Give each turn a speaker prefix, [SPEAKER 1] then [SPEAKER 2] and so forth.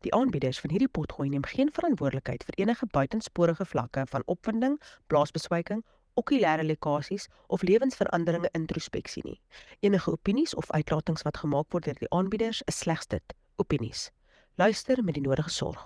[SPEAKER 1] Die aanbieders van hierdie potgooi neem geen verantwoordelikheid vir enige buitensporige vlakke van opwinding, blaasbeswyking, okulêre lekkasies of lewensveranderende introspeksie nie. Enige opinies of uitlatings wat gemaak word deur die aanbieders is slegs dit, opinies. Luister met die nodige sorg.